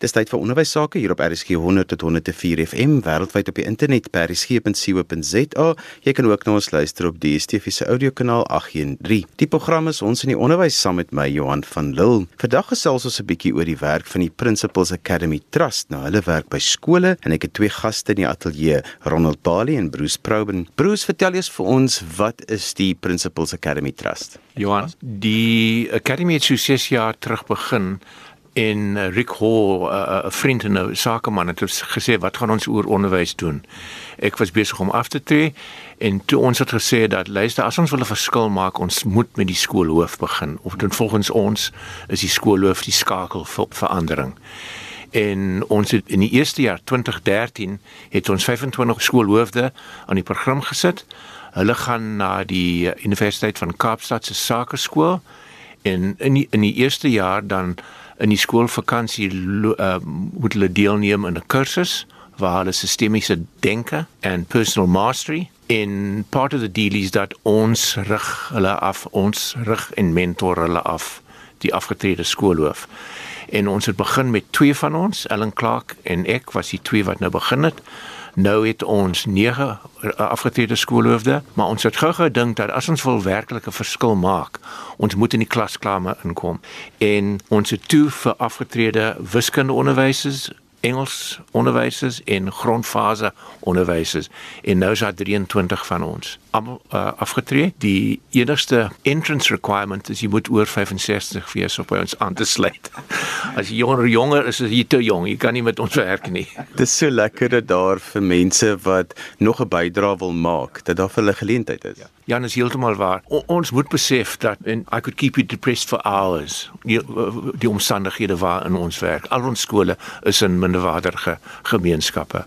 Dis tyd vir onderwys sake hier op RSG 100 tot 104 FM wêreldwyd op die internet by rsg.co.za. Jy kan ook na ons luister op die DSTV se audiokanaal 813. Die program is ons in die onderwys saam met my Johan van Lille. Vandag gesels ons 'n bietjie oor die werk van die Principles Academy Trust. Nou hulle werk by skole en ek het twee gaste in die ateljee, Ronald Bali en Bruce Proben. Bruce, vertel eers vir ons wat is die Principles Academy Trust? Johan, die Academy het so 6 jaar terug begin en uh, Rick Hall 'n uh, vriend en 'n sakeman het gesê wat gaan ons oor onderwys doen. Ek was besig om af te tree en toe ons het gesê dat luister as ons wil 'n verskil maak, ons moet met die skoolhoof begin. Of dit volgens ons is die skoolhoof die skakel vir verandering. En ons het in die eerste jaar 2013 het ons 25 skoolhoofde aan die program gesit. Hulle gaan na die Universiteit van Kaapstad se sakeskool en in die, in die eerste jaar dan in die skoolvakansie uh, moet hulle deelneem aan 'n kursus waar hulle sistemiese denke en personal mastery in part of the deal is dat ons rig hulle af ons rig en mentor hulle af die afgetrede skoolhoof. En ons het begin met twee van ons Ellen Clark en ek was die twee wat nou begin het nou het ons 9 eh, afgetrede skoolhoofde, maar ons het gou gedink dat as ons wil werklik 'n verskil maak, ons moet in die klaskamer inkom. En ons het toe vir afgetrede wiskunde onderwysers Engels onderwysers en grondfase onderwysers en nou is daar 23 van ons almal uh, afgetree die enigste entrance requirement is jy moet oor 65 wees om by ons aan te sluit as jy jonger jonger is jy te jong jy kan nie met ons werk nie dit is so lekker dat daar vir mense wat nog 'n bydrae wil maak dat daar vir hulle geleentheid is ja. Jan is heeltemal waar. O, ons moet besef dat en I could keep you depressed for hours. Die, die omstandighede waarin ons werk. Al ons skole is in minderwaardige gemeenskappe.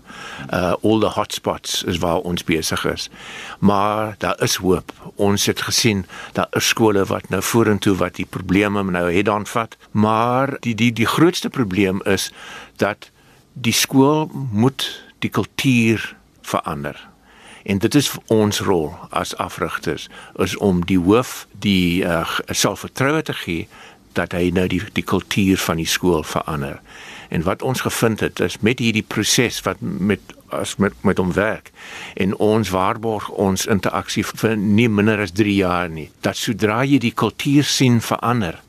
Uh all the hotspots is waar ons besig is. Maar daar is hoop. Ons het gesien daar is skole wat nou vorentoe wat die probleme nou het aanvat. Maar die die die grootste probleem is dat die skool moet die kultuur verander. En dit is ons rol as afrigters is om die hoof die uh, selfvertroue te gee dat hy nou die die kultuur van die skool verander. En wat ons gevind het is met hierdie proses wat met as met met hom werk en ons waarborg ons interaksie vir nie minder as 3 jaar nie. Dat sodra jy die kultuur sien verander,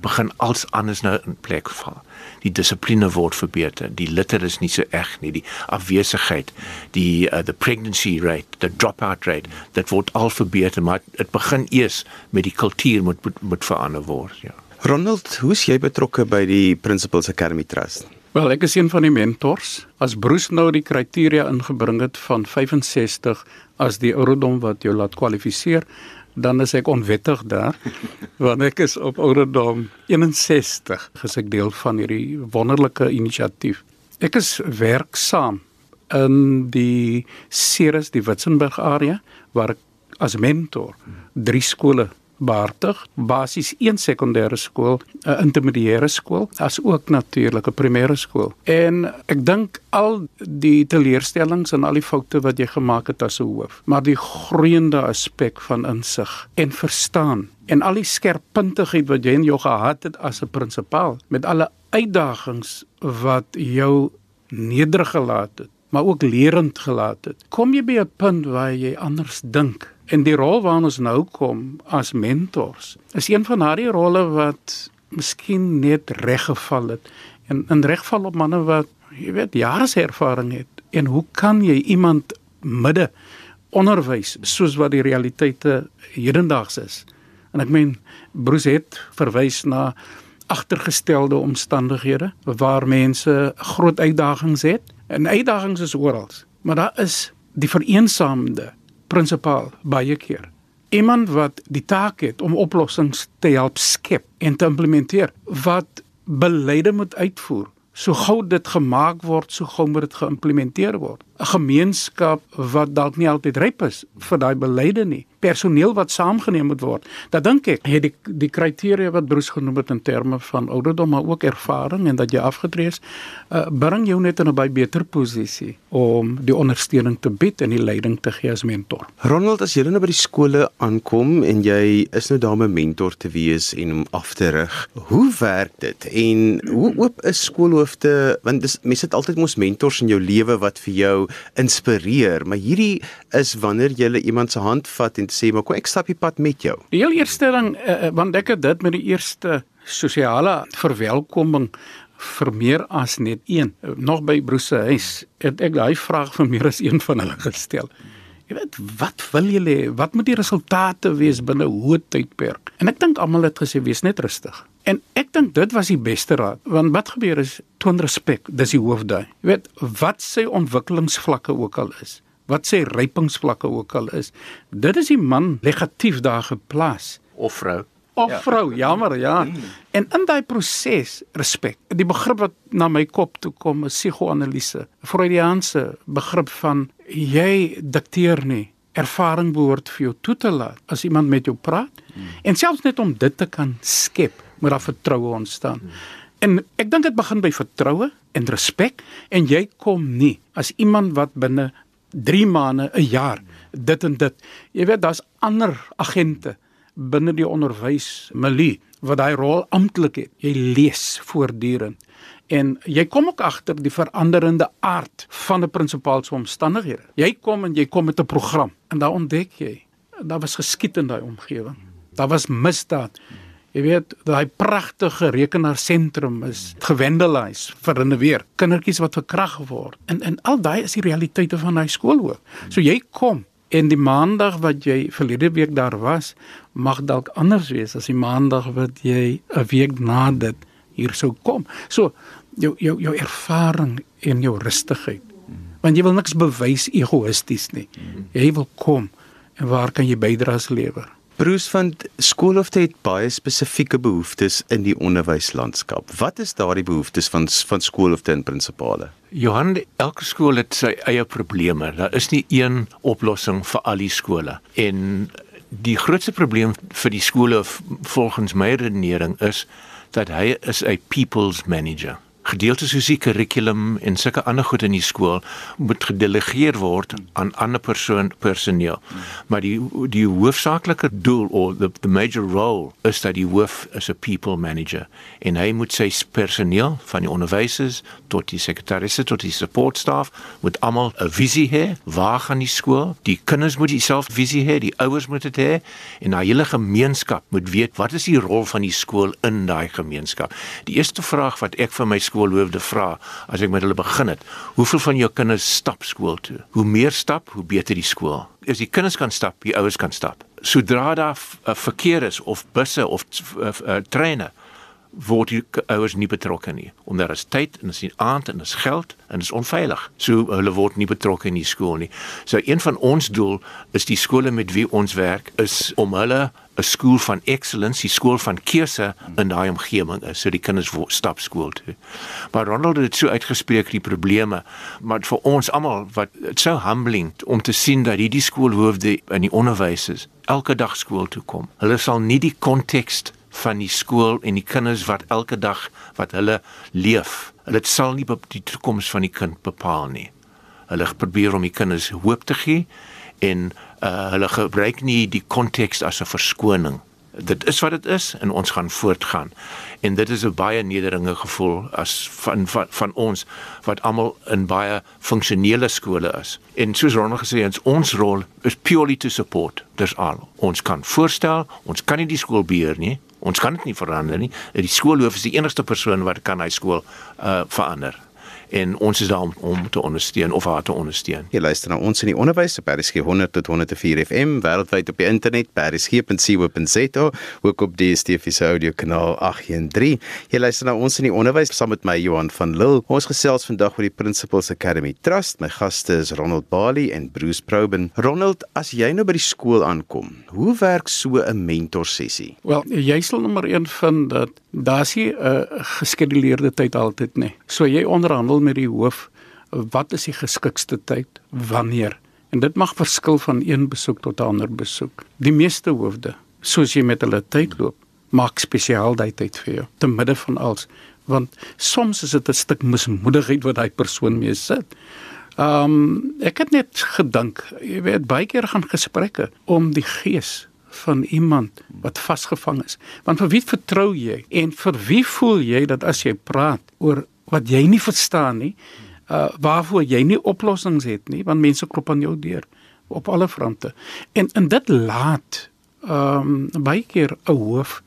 begin alles anders nou in plek val. Die dissipline word verbeter, die litter is nie so erg nie, die afwesigheid, die uh, the pregnancy rate, the dropout rate, dit word al verbeter, maar dit begin eers met die kultuur moet, moet moet verander word, ja. Ronald, hoe's jy betrokke by die Principles Academy Trust? Wel, ek is een van die mentors. As Bruce nou die kriteria ingebring het van 65 as die ouderdom wat jou laat kwalifiseer, dan is ek onwettig daar want ek is op ouderdom 61 ges ek deel van hierdie wonderlike inisiatief. Ek is werksaam in die Ceres die Witzenberg area waar ek as mentor drie skole behartig basies een sekondêre skool, 'n intermediêre skool, as ook natuurlik 'n primêre skool. En ek dink al die teleurstellings en al die foute wat jy gemaak het as 'n hoof, maar die groeiende aspek van insig en verstaan en al die skerppuntigheid wat jy in jou gehad het as 'n prinsipaal met alle uitdagings wat jou nederig gelaat het maar ook lerend gelaat het. Kom jy by 'n punt waar jy anders dink En die rol waarna ons nou kom as mentors is een van daardie rolle wat miskien net reggeval het. En in regval op manne wat jy weet jare se ervaring het. En hoe kan jy iemand midde onderwys soos wat die realiteite hedendaags is? En ek meen Bruce het verwys na agtergestelde omstandighede waar mense groot uitdagings het. En uitdagings is oral maar daar is die vereensaamde prinsipaal baie keer. Iemand wat die taak het om oplossings te help skep en te implementeer wat beleide moet uitvoer. So gou dit gemaak word, so gou moet dit geïmplementeer word. 'n Gemeenskap wat dalk nie altyd ryp is vir daai beleide nie personeel wat saamgeneem moet word. Dat dink ek het die die kriteria wat Bruce genoem het in terme van ouderdom maar ook ervaring en dat jy afgetree is, uh, bring jou net in 'n baie beter posisie om die ondersteuning te bied en die leiding te gee as mentor. Ronald, as jy nou by die skole aankom en jy is nou daar om 'n mentor te wees en om af te rig, hoe werk dit en hoe oop is skoolhoof skoolhoofde want dis mense het altyd mos mentors in jou lewe wat vir jou inspireer, maar hierdie is wanneer jy iemand se hand vat en sê maar kom ek stap die pad met jou. Die heel eerste ding uh, want ek het dit met die eerste sosiale verwelkoming vir meer as net een. Nog by Bruce huis het ek daai vraag vir meer as een van hulle gestel. Jy weet, wat wil julle hê? Wat moet die resultate wees binne hoe tydperk? En ek dink almal het gesê wees net rustig. En ek dink dit was die beste raad, want wat gebeur is toon respek, dis die hoofdaai. Jy weet, wat sy ontwikkelingsvlakke ook al is, wat sy rypingsvlakke ook al is, dit is die man negatief daar geplaas of vrou of ja. vrou, jammer, ja. Mm. En in daai proses respek. Die begrip wat na my kop toe kom is psigoanalise. Freudiaanse begrip van jy dikteer nie. Ervaring behoort vir jou toe te laat as iemand met jou praat. Mm. En selfs net om dit te kan skep, moet daar vertroue ontstaan. En ek dink dit begin by vertroue en respek en jy kom nie as iemand wat binne 3 maande, 'n jaar dit en dit. Jy weet daar's ander agente binne die onderwys milie wat daai rol amptelik het. Jy lees voortdurend en jy kom ook agter die veranderende aard van 'n prinsipaal se omstandighede. Jy kom en jy kom met 'n program en dan ontdek jy daar was geskied in daai omgewing. Daar was misdaad. Jy weet, daai pragtige rekenaarsentrum is gewendelize, vernuweer. Kindertjies wat verkrag word. En en al daai is die realiteite van daai skool ook. So jy kom En die maandag wat jy verlede week daar was, mag dalk anders wees as die maandag wat jy 'n week na dit hier sou kom. So jou jou jou ervaring en jou rustigheid. Want jy wil niks bewys egoïsties nie. Jy wil kom en waar kan jy bydraes lewer? Bruce van skoolhofte het baie spesifieke behoeftes in die onderwyslandskap. Wat is daardie behoeftes van van skoolhofte en prinsipale? Johan, elke skool het sy eie probleme. Daar is nie een oplossing vir al die skole. En die grootste probleem vir die skole volgens my redenering is dat hy is 'n people's manager gedeeltes soos die kurrikulum en sulke ander goed in die skool moet gedelegeer word aan ander persoon personeel. Maar die die hoofsaaklike doel of the the major role is dat die hoof is 'n people manager en hy moet sy personeel van die onderwysers tot die sekretarisse tot die support staff moet almal 'n visie hê. Waar gaan die skool? Die kinders moet dieselfde visie hê, die ouers moet dit hê en daai hele gemeenskap moet weet wat is die rol van die skool in daai gemeenskap. Die eerste vraag wat ek vir my skoolhoofde vra as ek met hulle begin het. Hoeveel van jou kinders stap skool toe? Hoe meer stap, hoe beter die skool. As die kinders kan stap, die ouers kan stap. Sodra daar 'n verkeer is of busse of uh, uh, treine word die ouers nie betrokke nie omdat daar is tyd en is aand en is geld en is onveilig. So hulle word nie betrokke in die skool nie. So een van ons doel is die skole met wie ons werk is om hulle 'n skool van excellence, 'n skool van keuse in daai omgewing is, so die kinders stap skool toe. Maar Ronald het dit so uitgespreek die probleme, maar vir ons almal wat dit so humbling om te sien dat hierdie skoolhoofde in die onderwys is, elke dag skool toe kom. Hulle sal nie die konteks van die skool en die kinders wat elke dag wat hulle leef. Hulle sal nie die toekoms van die kind bepaal nie. Hulle probeer om die kinders hoop te gee en uh, hulle gebruik nie die konteks as 'n verskoning. Dit is wat dit is en ons gaan voortgaan. En dit is 'n baie nederige gevoel as van van, van ons wat almal in baie funksionele skole is. En soos Ronald gesê het, ons rol is purely to support. Dis al. Ons kan voorstel, ons kan nie die skool beheer nie. Ons kan dit nie verander nie. Die skoolhoof is die enigste persoon wat kan hy skool uh verander en ons is daar om, om te ondersteun of haar te ondersteun. Jy luister na ons in die onderwys op RSG 100 tot 104 FM wêreldwyd op die internet by rsg.co.za ook op DStv se audio kanaal 813. Jy luister na ons in die onderwys saam met my Johan van Lille. Ons gesels vandag oor die Principles Academy Trust. My gaste is Ronald Bali en Bruce Proben. Ronald, as jy nou by die skool aankom, hoe werk so 'n mentor sessie? Wel, jy sal nommer 1 vind dat daar's nie 'n uh, geskeduleerde tyd altyd nie. So jy onderhandel met die hoof wat is die geskikste tyd wanneer en dit mag verskil van een besoek tot 'n ander besoek. Die meeste hoofde, soos jy met hulle tyd loop, maak spesiaal daai tyd vir jou te midde van alles want soms is dit 'n stuk mismoedigheid wat daai persoon mee sit. Ehm um, ek het net gedink, jy weet baie keer gaan gesprekke om die gees van iemand wat vasgevang is. Want vir wie vertrou jy en vir wie voel jy dat as jy praat oor wat jy nie verstaan nie, uh waarvoor jy nie oplossings het nie, want mense klop aan jou deur op alle fronte. En en dit laat ehm um, baie keer 'n hoof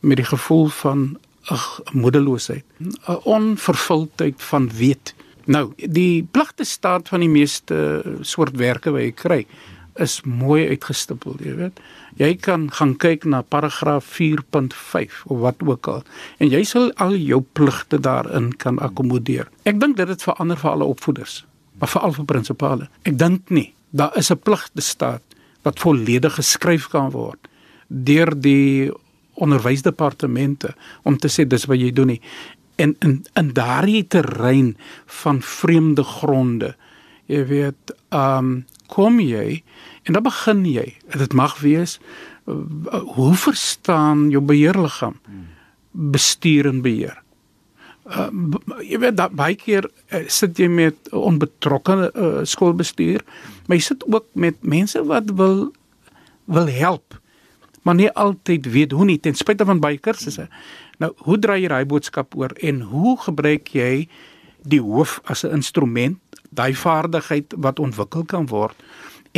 met die gevoel van ag moedeloosheid, 'n onvervuldheid van weet. Nou, die pligte staat van die meeste soort werke wat jy kry is mooi uitgestippel, jy weet. Jy kan gaan kyk na paragraaf 4.5 of wat ook al en jy sal al jou pligte daarin kan akkommodeer. Ek dink dit het verander vir alle opvoeders, maar veral vir prinsipale. Ek dink nie daar is 'n pligte staat wat volledig geskryf kan word deur die onderwysdepartemente om te sê dis wat jy doen nie en in in daardie terrein van vreemde gronde jy weet ehm um, kom jy en dan begin jy dit mag wees uh, hoe verstaan jou beheerliggaam bestuur en beheer uh, jy weet dat baie keer uh, sit jy met onbetrokke uh, skoolbestuur maar jy sit ook met mense wat wil wil help maar nie altyd weet hoe nie ten spyte van baie kursusse. Nou, hoe dra jy daai boodskap oor en hoe gebruik jy die hoof as 'n instrument, daai vaardigheid wat ontwikkel kan word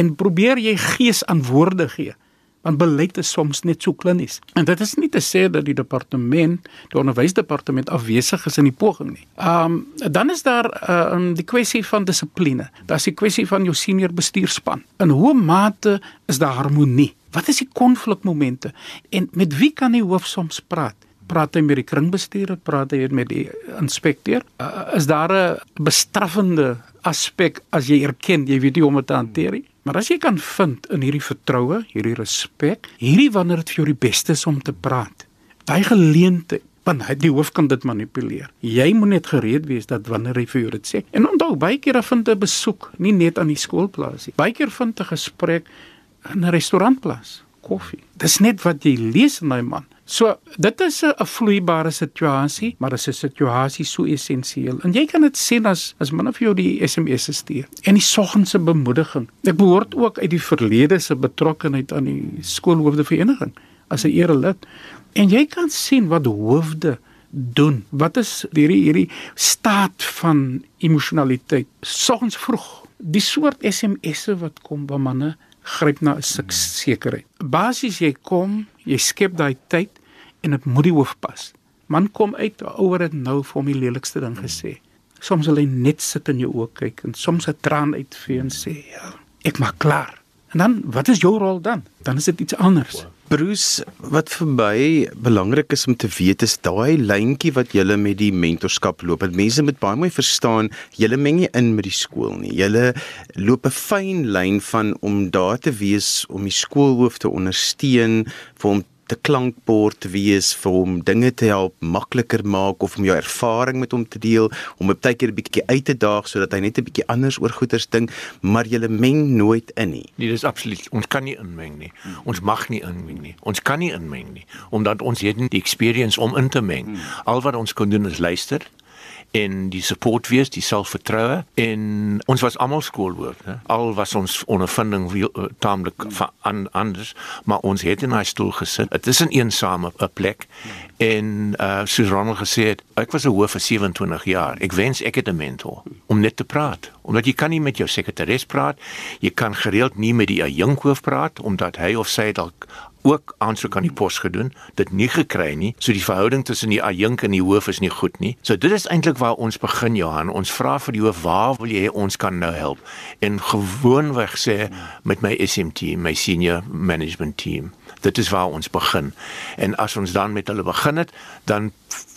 en probeer jy gees aan woorde gee? Want beleid is soms net so klinies. En dit is nie te sê dat die departement, die onderwysdepartement afwesig is in die poging nie. Um dan is daar um die kwessie van dissipline. Daar's die kwessie van jou senior bestuurspan. In hoe mate is daar harmonie? Wat is die konflikmomente en met wie kan die hoof soms praat? Praat hy met die kringbestuurder, praat hy met die inspekteur? Uh, is daar 'n bestraffende aspek as jy erken jy weet nie hoe om dit te hanteer nie? Maar as jy kan vind in hierdie vertroue, hierdie respek, hierdie wanneer dit vir jou die beste is om te praat. Daai geleentheid want hy die hoof kan dit manipuleer. Jy moet net gereed wees dat wanneer hy vir jou dit sê. En onthou, baie keer vind 'n besoek nie net aan die skoolplaas nie. Baie keer vind 'n gesprek in 'n restaurantplas, koffie. Dis net wat jy lees in daai man. So, dit is 'n vloeibare situasie, maar dit is 'n situasie so essensieel. En jy kan dit sien as as min of jou die SMS stuur en die soggendse bemoediging. Ek behoort ook uit die verlede se betrokkeheid aan die skoolhoofde vereniging as 'n erelid. En jy kan sien wat hoofde doen. Wat is hierdie hierdie staat van emosionaliteit? Soggens vroeg. Die soort SMS'e wat kom by manne gryp na 'n sekerheid. Basies jy kom, jy skep daai tyd en dit moet die hoof pas. Man kom uit ouer het nou vir hom die lelikste ding gesê. Soms wil hy net sit in jou oë kyk en soms 'n traan uitvee en sê, "Ja, ek maak klaar." En dan, wat is jou rol dan? Dan is dit iets anders. Bruce, wat vir my belangrik is om te weet is daai lyntjie wat jy met die mentorskap loop. Dat mense moet baie mooi verstaan, jy meng nie in met die skool nie. Jy loop 'n fyn lyn van om daar te wees om die skoolhoof te ondersteun, vir hom te klankbord wees vir hom dinge te help makliker maak of om jou ervaring met hom te deel om op tyd keer 'n bietjie uit te daag sodat hy net 'n bietjie anders oor goeters dink maar jy meng nooit in nie. Nee, dis absoluut. Ons kan nie inmeng nie. Ons mag nie inmeng nie. Ons kan nie inmeng nie omdat ons het nie die experience om in te meng. Al wat ons kan doen is luister en die support wees, die selfvertroue en ons was almal skoolhoofd, hè. Al was ons ondervinding uh, taamlik an, anders, maar ons het in 'n stoel gesit. Dit is 'n eensame plek en uh soos Ronald gesê het, ek was 'n hoof vir 27 jaar. Ek wens ek het 'n mentor om net te praat, omdat jy kan nie met jou sekretaris praat, jy kan gereeld nie met die adjunkhoof praat omdat hy of sy dalk ook aansoek aan die pos gedoen, dit nie gekry nie. So die verhouding tussen die adjunk en die hoof is nie goed nie. So dit is eintlik waar ons begin Johan. Ons vra vir die hoof, "Waar wil jy ons kan nou help?" En gewoonweg sê met my SMT, my senior management team. Dit is waar ons begin. En as ons dan met hulle begin het, dan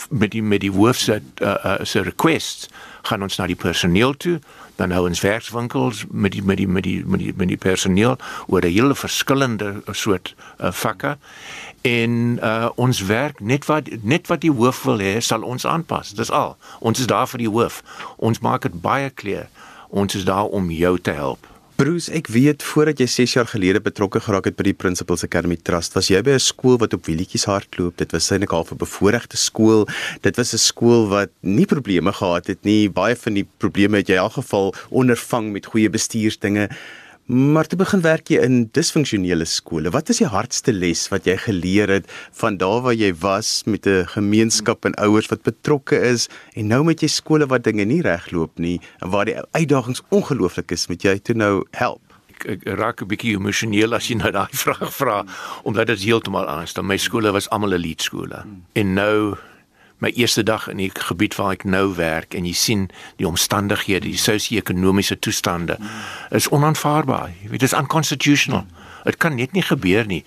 met die met die hoof se uh, uh, se requests gaan ons na die personeel toe dan hou ons werkswinkels met die met die met die met die met die personeel oor 'n hele verskillende soort uh, vakke. En uh, ons werk net wat net wat die hoof wil hê sal ons aanpas. Dis al. Ons is daar vir die hoof. Ons maak dit baie kleer ons is daar om jou te help Bruce, ek weet voordat jy 6 jaar gelede betrokke geraak het by die Principles Academy Trust, was jy by 'n skool wat op wielietjies hardloop. Dit was eintlik al 'n bevoordeelde skool. Dit was 'n skool wat nie probleme gehad het nie. Baie van die probleme het jy in elk geval ondervang met goeie bestuursdinge. Maar toe begin werk jy in disfunksionele skole. Wat is die hardste les wat jy geleer het van daar waar jy was met 'n gemeenskap en ouers wat betrokke is en nou met jy skole waar dinge nie regloop nie en waar die uitdagings ongelooflik is, moet jy toe nou help? ek raak 'n bietjie emosioneel as jy nou daai vraag vra omdat dit heeltemal anders is. My skole was almal elite skole. En nou my eerste dag in die gebied waar ek nou werk en jy sien die omstandighede, die sosio-ekonomiese toestande is onaanvaarbaar. Jy weet dit is unconstitutional. Dit kan net nie gebeur nie.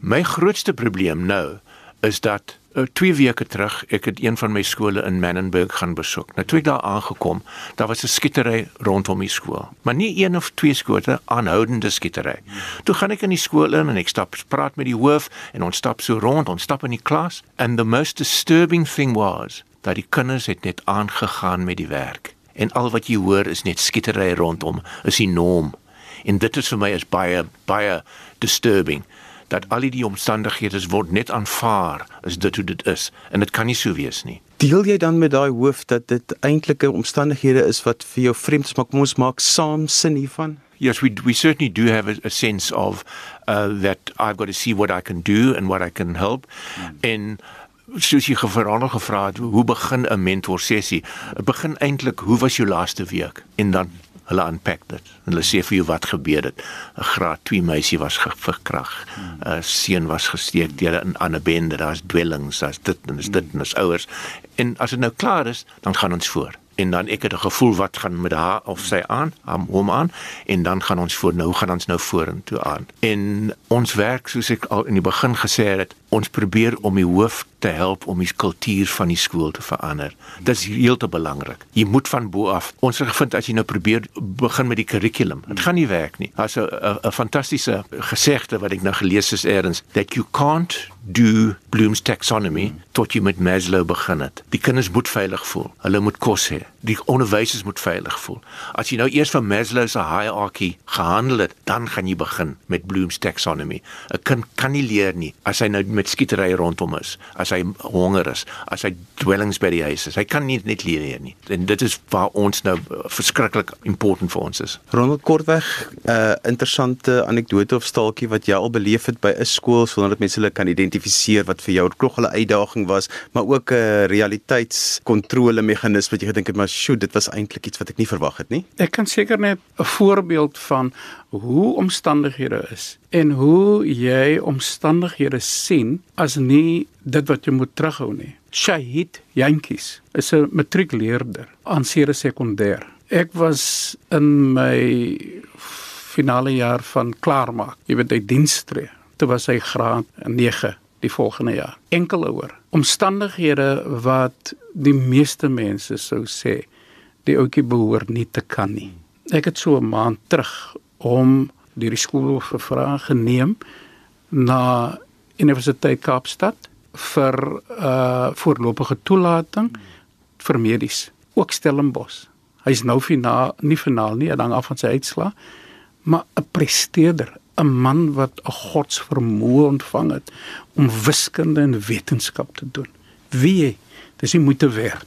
My grootste probleem nou is dat uh, twee weke terug ek het een van my skole in Mannenberg gaan besoek. Nou toe ek daar aangekom, daar was 'n skietery rondom die skool. Maar nie een of twee skote, aanhoudende skietery. Toe gaan ek in die skool in en ek stap praat met die hoof en ons stap so rond, ons stap in die klas and the most disturbing thing was dat die kinders het net aangegaan met die werk. En al wat jy hoor is net skietery rondom, is enorm. En dit is vir my is baie baie disturbing dat al die omstandighede word net aanvaar is dit hoe dit is en dit kan nie so wees nie. Deel jy dan met daai hoof dat dit eintlike omstandighede is wat vir jou vreemd is, maar kom ons maak saam sin hiervan? Yes, we we certainly do have a, a sense of uh that I've got to see what I can do and what I can help mm. in soos jy gevra gevra het hoe begin 'n mentor sessie? Begin eintlik hoe was jou laaste week en dan hulle unpack dit. Hulle sê vir jou wat gebeur het. 'n Graad 2 meisie was verkrag. 'n Seun was gesteek deur 'n ander bende. Daar's dwellings, daar's dit en is dit en is ouers. En as dit nou klaar is, dan gaan ons voor. En dan ek het 'n gevoel wat gaan met haar of sy aan, hom aan en dan gaan ons voor nou gaan ons nou vorentoe aan. En ons werk soos ek al in die begin gesê het, ons probeer om die hoof te help om die kultuur van die skool te verander. Dit is heeltemal belangrik. Jy moet van bo af. Ons het gevind as jy nou probeer begin met die kurrikulum, dit gaan nie werk nie. Daar's 'n 'n fantastiese gesegde wat ek nou gelees het eers that you can't do Bloom's taxonomy tot jy met Maslow begin het. Die kinders moet veilig voel. Hulle moet kos hê. Die onderwysers moet veilig voel. As jy nou eers van Maslow se hierarchy gehandel het, dan gaan jy begin met Bloom's taxonomy. 'n Kind kan nie leer nie as hy nou met skietery rondom is, as hy honger is, as hy dwellings by die huis is. Hy kan nie net leer nie. En dit is waar ons nou uh, verskriklik important vir ons is. Ronald kortweg 'n uh, interessante anekdote of staaltjie wat jy al beleef het by 'n skool sodat mense hulle kan identifiseer wat vir jou 'n klogale uitdaging was, maar ook 'n uh, realiteitskontrole meganisme wat jy gedink het maar sjoe, dit was eintlik iets wat ek nie verwag het nie. Ek kan seker net 'n voorbeeld van hoe omstandighede is en hoe jy omstandighede sien as nie dit wat jy moet terughou nie. Shahid Jantjies is 'n matriekleerder aan Sere Sekondêr. Ek was in my finale jaar van klaarmaak. Jy weet hy dienstree. Toe was hy graad 9 die volgende jaar. Enkel ouer. Omstandighede wat die meeste mense sou sê die ouetjie behoort nie te kan nie. Ek het so 'n maand terug om deur die skool gevra geneem na Universiteit Kaapstad vir uh voorlopige toelating vir medies ook Stellenbosch. Hy's nou finaal nie finaal nie, dan af van sy uitslaa, maar 'n presteerder, 'n man wat 'n godsvermoë ontvang het om wiskunde en wetenskap te doen. Wie dis nie moeite werd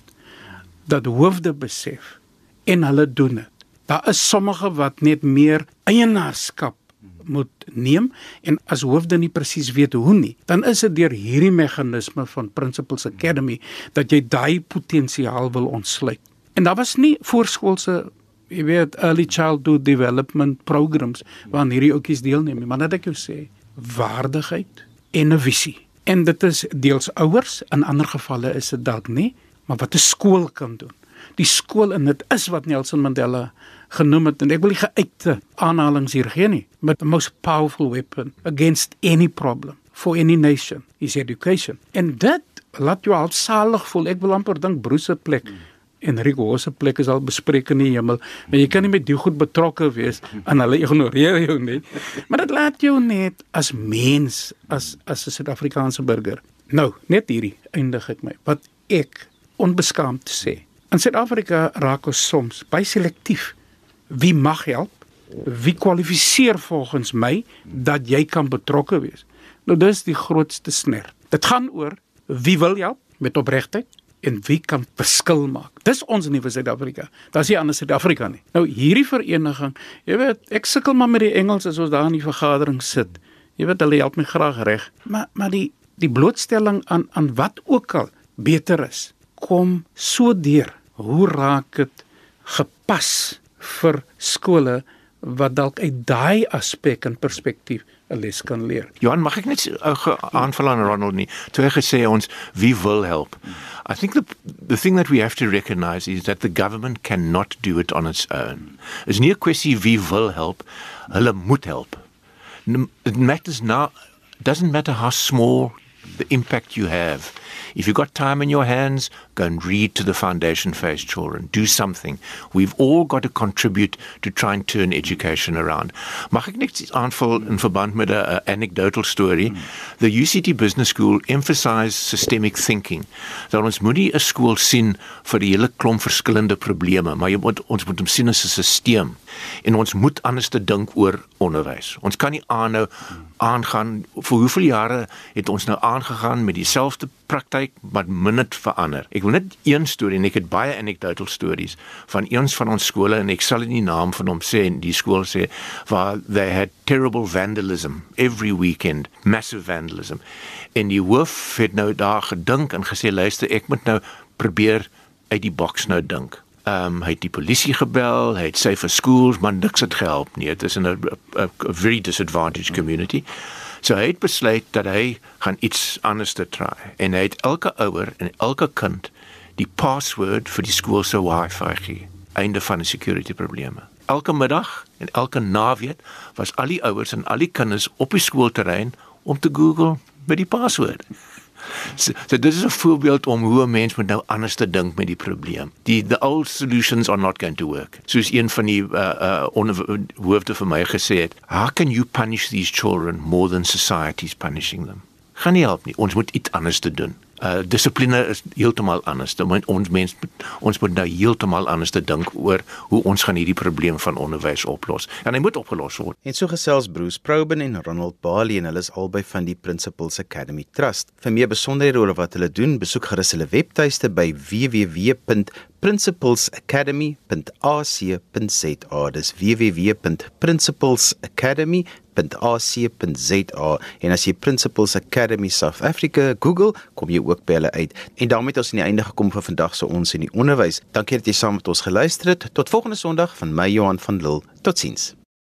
dat hoofde besef en hulle doen dit. Daar is sommige wat net meer eienaarskap moet neem en as hoofde nie presies weet hoe nie, dan is dit deur hierdie meganisme van Principles Academy dat jy daai potensiaal wil ontsluit. En daar was nie voorskoolse jy weet early childhood development programs waaraan hierdie ouetjies deelneem maar net ek jou sê, waardigheid en 'n visie. En dit is deels ouers, in ander gevalle is dit dalk nie, maar wat 'n skool kan doen. Die skool en dit is wat Nelson Mandela genoem het en ek wil nie geuite aanhalings hier gee nie but the most powerful weapon against any problem for any nation is education en dit laat jou al salig voel ek wil amper dink broese plek en Rico se plek is al bespreek in die hemel en jy kan nie met die goed betrokke wees en hulle ignoreer jou nie maar dit laat jou net as mens as as 'n Suid-Afrikaanse burger nou net hierdie eindig ek my wat ek onbeskaamd sê in Suid-Afrika raak ons soms baie selektief wie mag help? Wie kwalifiseer volgens my dat jy kan betrokke wees? Nou dis die grootste sner. Dit gaan oor wie wil help met opregtheid en wie kan verskil maak. Dis ons nuwe Suid-Afrika. Daar's nie ander Suid-Afrika nie. Nou hierdie vereniging, jy weet, ek sukkel maar met die Engels as ons daar in die vergadering sit. Jy weet hulle help my graag reg, maar maar die die blootstelling aan aan wat ook al beter is, kom so deur. Hoe raak dit gepas vir skole wat dalk uit daai aspek en perspektief 'n les kan leer. Johan, mag ek net uh, aanval aan Ronald nie? Toe hy gesê ons wie wil help. I think the the thing that we have to recognize is that the government cannot do it on its own. Is nie 'n kwessie wie wil help, hulle moet help. It matters not doesn't matter how small the impact you have. If you've got time in your hands, go and read to the foundation phase children. Do something. We've all got to contribute to try and turn education around. Mag ek net aanvul in verband met 'n anecdotal story? The UCT Business School emphasized systemic thinking. Dat ons moenie 'n skool sien vir 'n hele klomp verskillende probleme, maar jy moet ons moet hom sien as 'n stelsel en ons moet anders te dink oor onderwys. Ons kan nie aanhou aangaan vir hoeveel jare het ons nou aangegaan met dieselfde praktyk maar min het verander. Ek wil net een storie en ek het baie anecdotal stories van eens van ons skole en ek sal nie naam van hom sê en die skool sê waar they had terrible vandalism every weekend, massive vandalism. En die hoof het nou daar gedink en gesê luister, ek moet nou probeer uit die boks nou dink. Ehm um, hy het die polisie gebel, hy het sê vir skools, maar niks het gehelp nie. Dit is 'n very disadvantaged community. Hmm. So hy het besluit dat hy gaan iets anders te try en hy het elke ouer en elke kind die password vir die skool se wifi gee. Einde van die security probleme. Elke middag en elke naweek was al die ouers en al die kinders op die skoolterrein om te Google met die password. So, so dit is 'n voorbeeld om hoe 'n mens moet nou anders te dink met die probleem. Die the old solutions are not going to work. Soos een van die uh uh hoofde vir my gesê het, how can you punish these children more than society is punishing them? Gaan nie help nie. Ons moet iets anders te doen uh dissipline is heeltemal anders. Ons mens ons moet nou heeltemal anders te dink oor hoe ons gaan hierdie probleem van onderwys oplos. En hy moet opgelos word. En so gesels Bruce Proben en Ronald Bali en hulle is albei van die Principles Academy Trust. Vir meer besonderhede oor wat hulle doen, besoek gerus hulle webtuiste by www.principlesacademy.ac.za. Dis www.principlesacademy.ca www.ac.za en as jy Principles Academy South Africa Google, kom jy ook by hulle uit. En daarmee het ons aan die einde gekom vir vandag se ons in die onderwys. Dankie dat jy saam met ons geluister het. Tot volgende Sondag van my Johan van Lille. Totsiens.